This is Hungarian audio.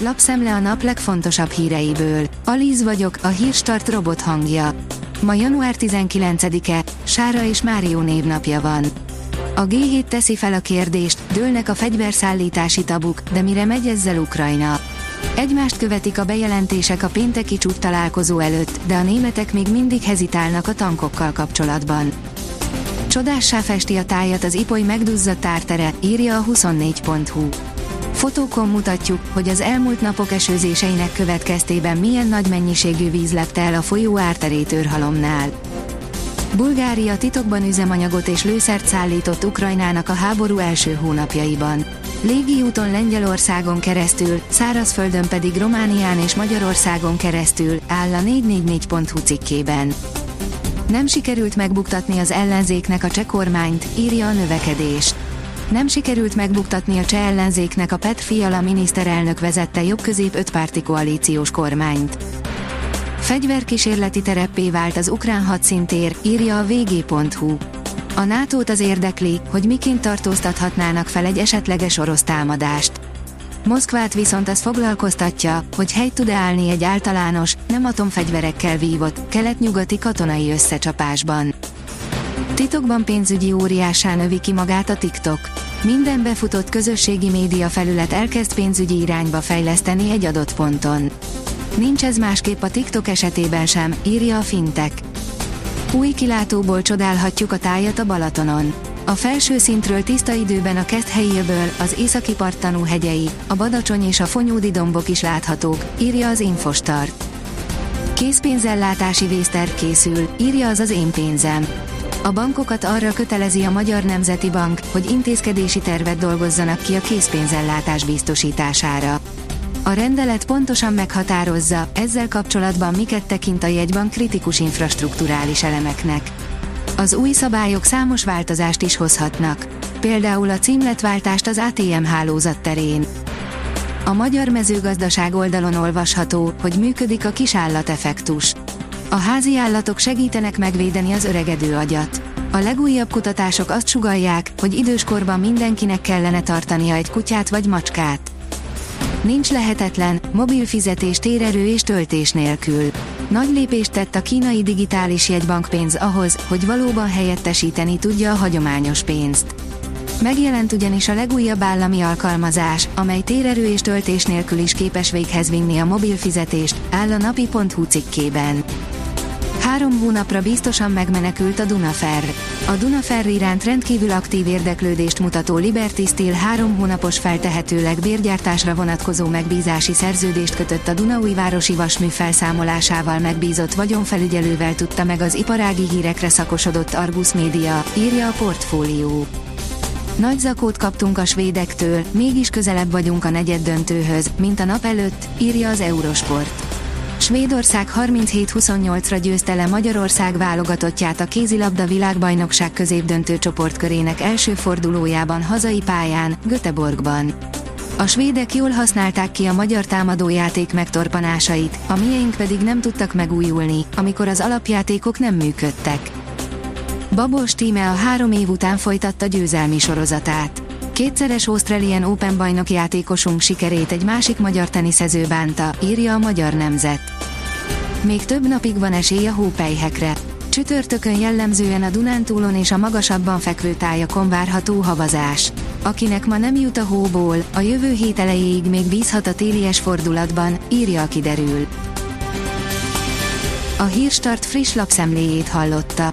lapszemle a nap legfontosabb híreiből. Alíz vagyok, a hírstart robot hangja. Ma január 19-e, Sára és Márió névnapja van. A G7 teszi fel a kérdést, dőlnek a fegyverszállítási tabuk, de mire megy ezzel Ukrajna? Egymást követik a bejelentések a pénteki csúcs találkozó előtt, de a németek még mindig hezitálnak a tankokkal kapcsolatban. Csodássá festi a tájat az ipoly megduzzadt ártere, írja a 24.hu. Fotókon mutatjuk, hogy az elmúlt napok esőzéseinek következtében milyen nagy mennyiségű víz lepte el a folyó árterét őrhalomnál. Bulgária titokban üzemanyagot és lőszert szállított Ukrajnának a háború első hónapjaiban. Légi úton Lengyelországon keresztül, szárazföldön pedig Románián és Magyarországon keresztül, áll a 444.hu cikkében. Nem sikerült megbuktatni az ellenzéknek a cseh kormányt, írja a növekedés. Nem sikerült megbuktatni a cseh ellenzéknek a Petr Fiala miniszterelnök vezette jobbközép ötpárti koalíciós kormányt. Fegyverkísérleti tereppé vált az ukrán hadszintér, írja a vg.hu. A nato az érdekli, hogy miként tartóztathatnának fel egy esetleges orosz támadást. Moszkvát viszont az foglalkoztatja, hogy helyt tud állni egy általános, nem atomfegyverekkel vívott, kelet-nyugati katonai összecsapásban. Titokban pénzügyi óriásán övi ki magát a TikTok. Minden befutott közösségi média felület elkezd pénzügyi irányba fejleszteni egy adott ponton. Nincs ez másképp a TikTok esetében sem, írja a Fintech. Új kilátóból csodálhatjuk a tájat a Balatonon. A felső szintről tiszta időben a Keszthelyéből, az északi parttanú hegyei, a Badacsony és a Fonyódi dombok is láthatók, írja az Infostart. Készpénzellátási vészterv készül, írja az az én pénzem. A bankokat arra kötelezi a Magyar Nemzeti Bank, hogy intézkedési tervet dolgozzanak ki a készpénzellátás biztosítására. A rendelet pontosan meghatározza, ezzel kapcsolatban miket tekint a jegybank kritikus infrastruktúrális elemeknek. Az új szabályok számos változást is hozhatnak. Például a címletváltást az ATM hálózat terén. A magyar mezőgazdaság oldalon olvasható, hogy működik a kisállateffektus. A házi állatok segítenek megvédeni az öregedő agyat. A legújabb kutatások azt sugalják, hogy időskorban mindenkinek kellene tartania egy kutyát vagy macskát. Nincs lehetetlen, mobil fizetés térerő és töltés nélkül. Nagy lépést tett a kínai digitális jegybankpénz ahhoz, hogy valóban helyettesíteni tudja a hagyományos pénzt. Megjelent ugyanis a legújabb állami alkalmazás, amely térerő és töltés nélkül is képes véghez vinni a mobil fizetést, áll a napi.hu cikkében. Három hónapra biztosan megmenekült a Dunaferr. A Dunaferr iránt rendkívül aktív érdeklődést mutató Liberty Steel három hónapos feltehetőleg bérgyártásra vonatkozó megbízási szerződést kötött a Dunaújvárosi vasmű felszámolásával megbízott vagyonfelügyelővel tudta meg az iparági hírekre szakosodott Argus Media, írja a portfólió. Nagy zakót kaptunk a svédektől, mégis közelebb vagyunk a negyed döntőhöz, mint a nap előtt, írja az Eurosport. Svédország 37-28-ra győzte le Magyarország válogatottját a kézilabda világbajnokság középdöntő csoportkörének első fordulójában hazai pályán, Göteborgban. A svédek jól használták ki a magyar támadójáték megtorpanásait, a miénk pedig nem tudtak megújulni, amikor az alapjátékok nem működtek. Babos tíme a három év után folytatta győzelmi sorozatát. Kétszeres Australian Open bajnok játékosunk sikerét egy másik magyar teniszező bánta, írja a Magyar Nemzet. Még több napig van esély a hópelyhekre. Csütörtökön jellemzően a Dunántúlon és a magasabban fekvő tájakon várható havazás. Akinek ma nem jut a hóból, a jövő hét elejéig még bízhat a télies fordulatban, írja a kiderül. A Hírstart friss lapszemléjét hallotta.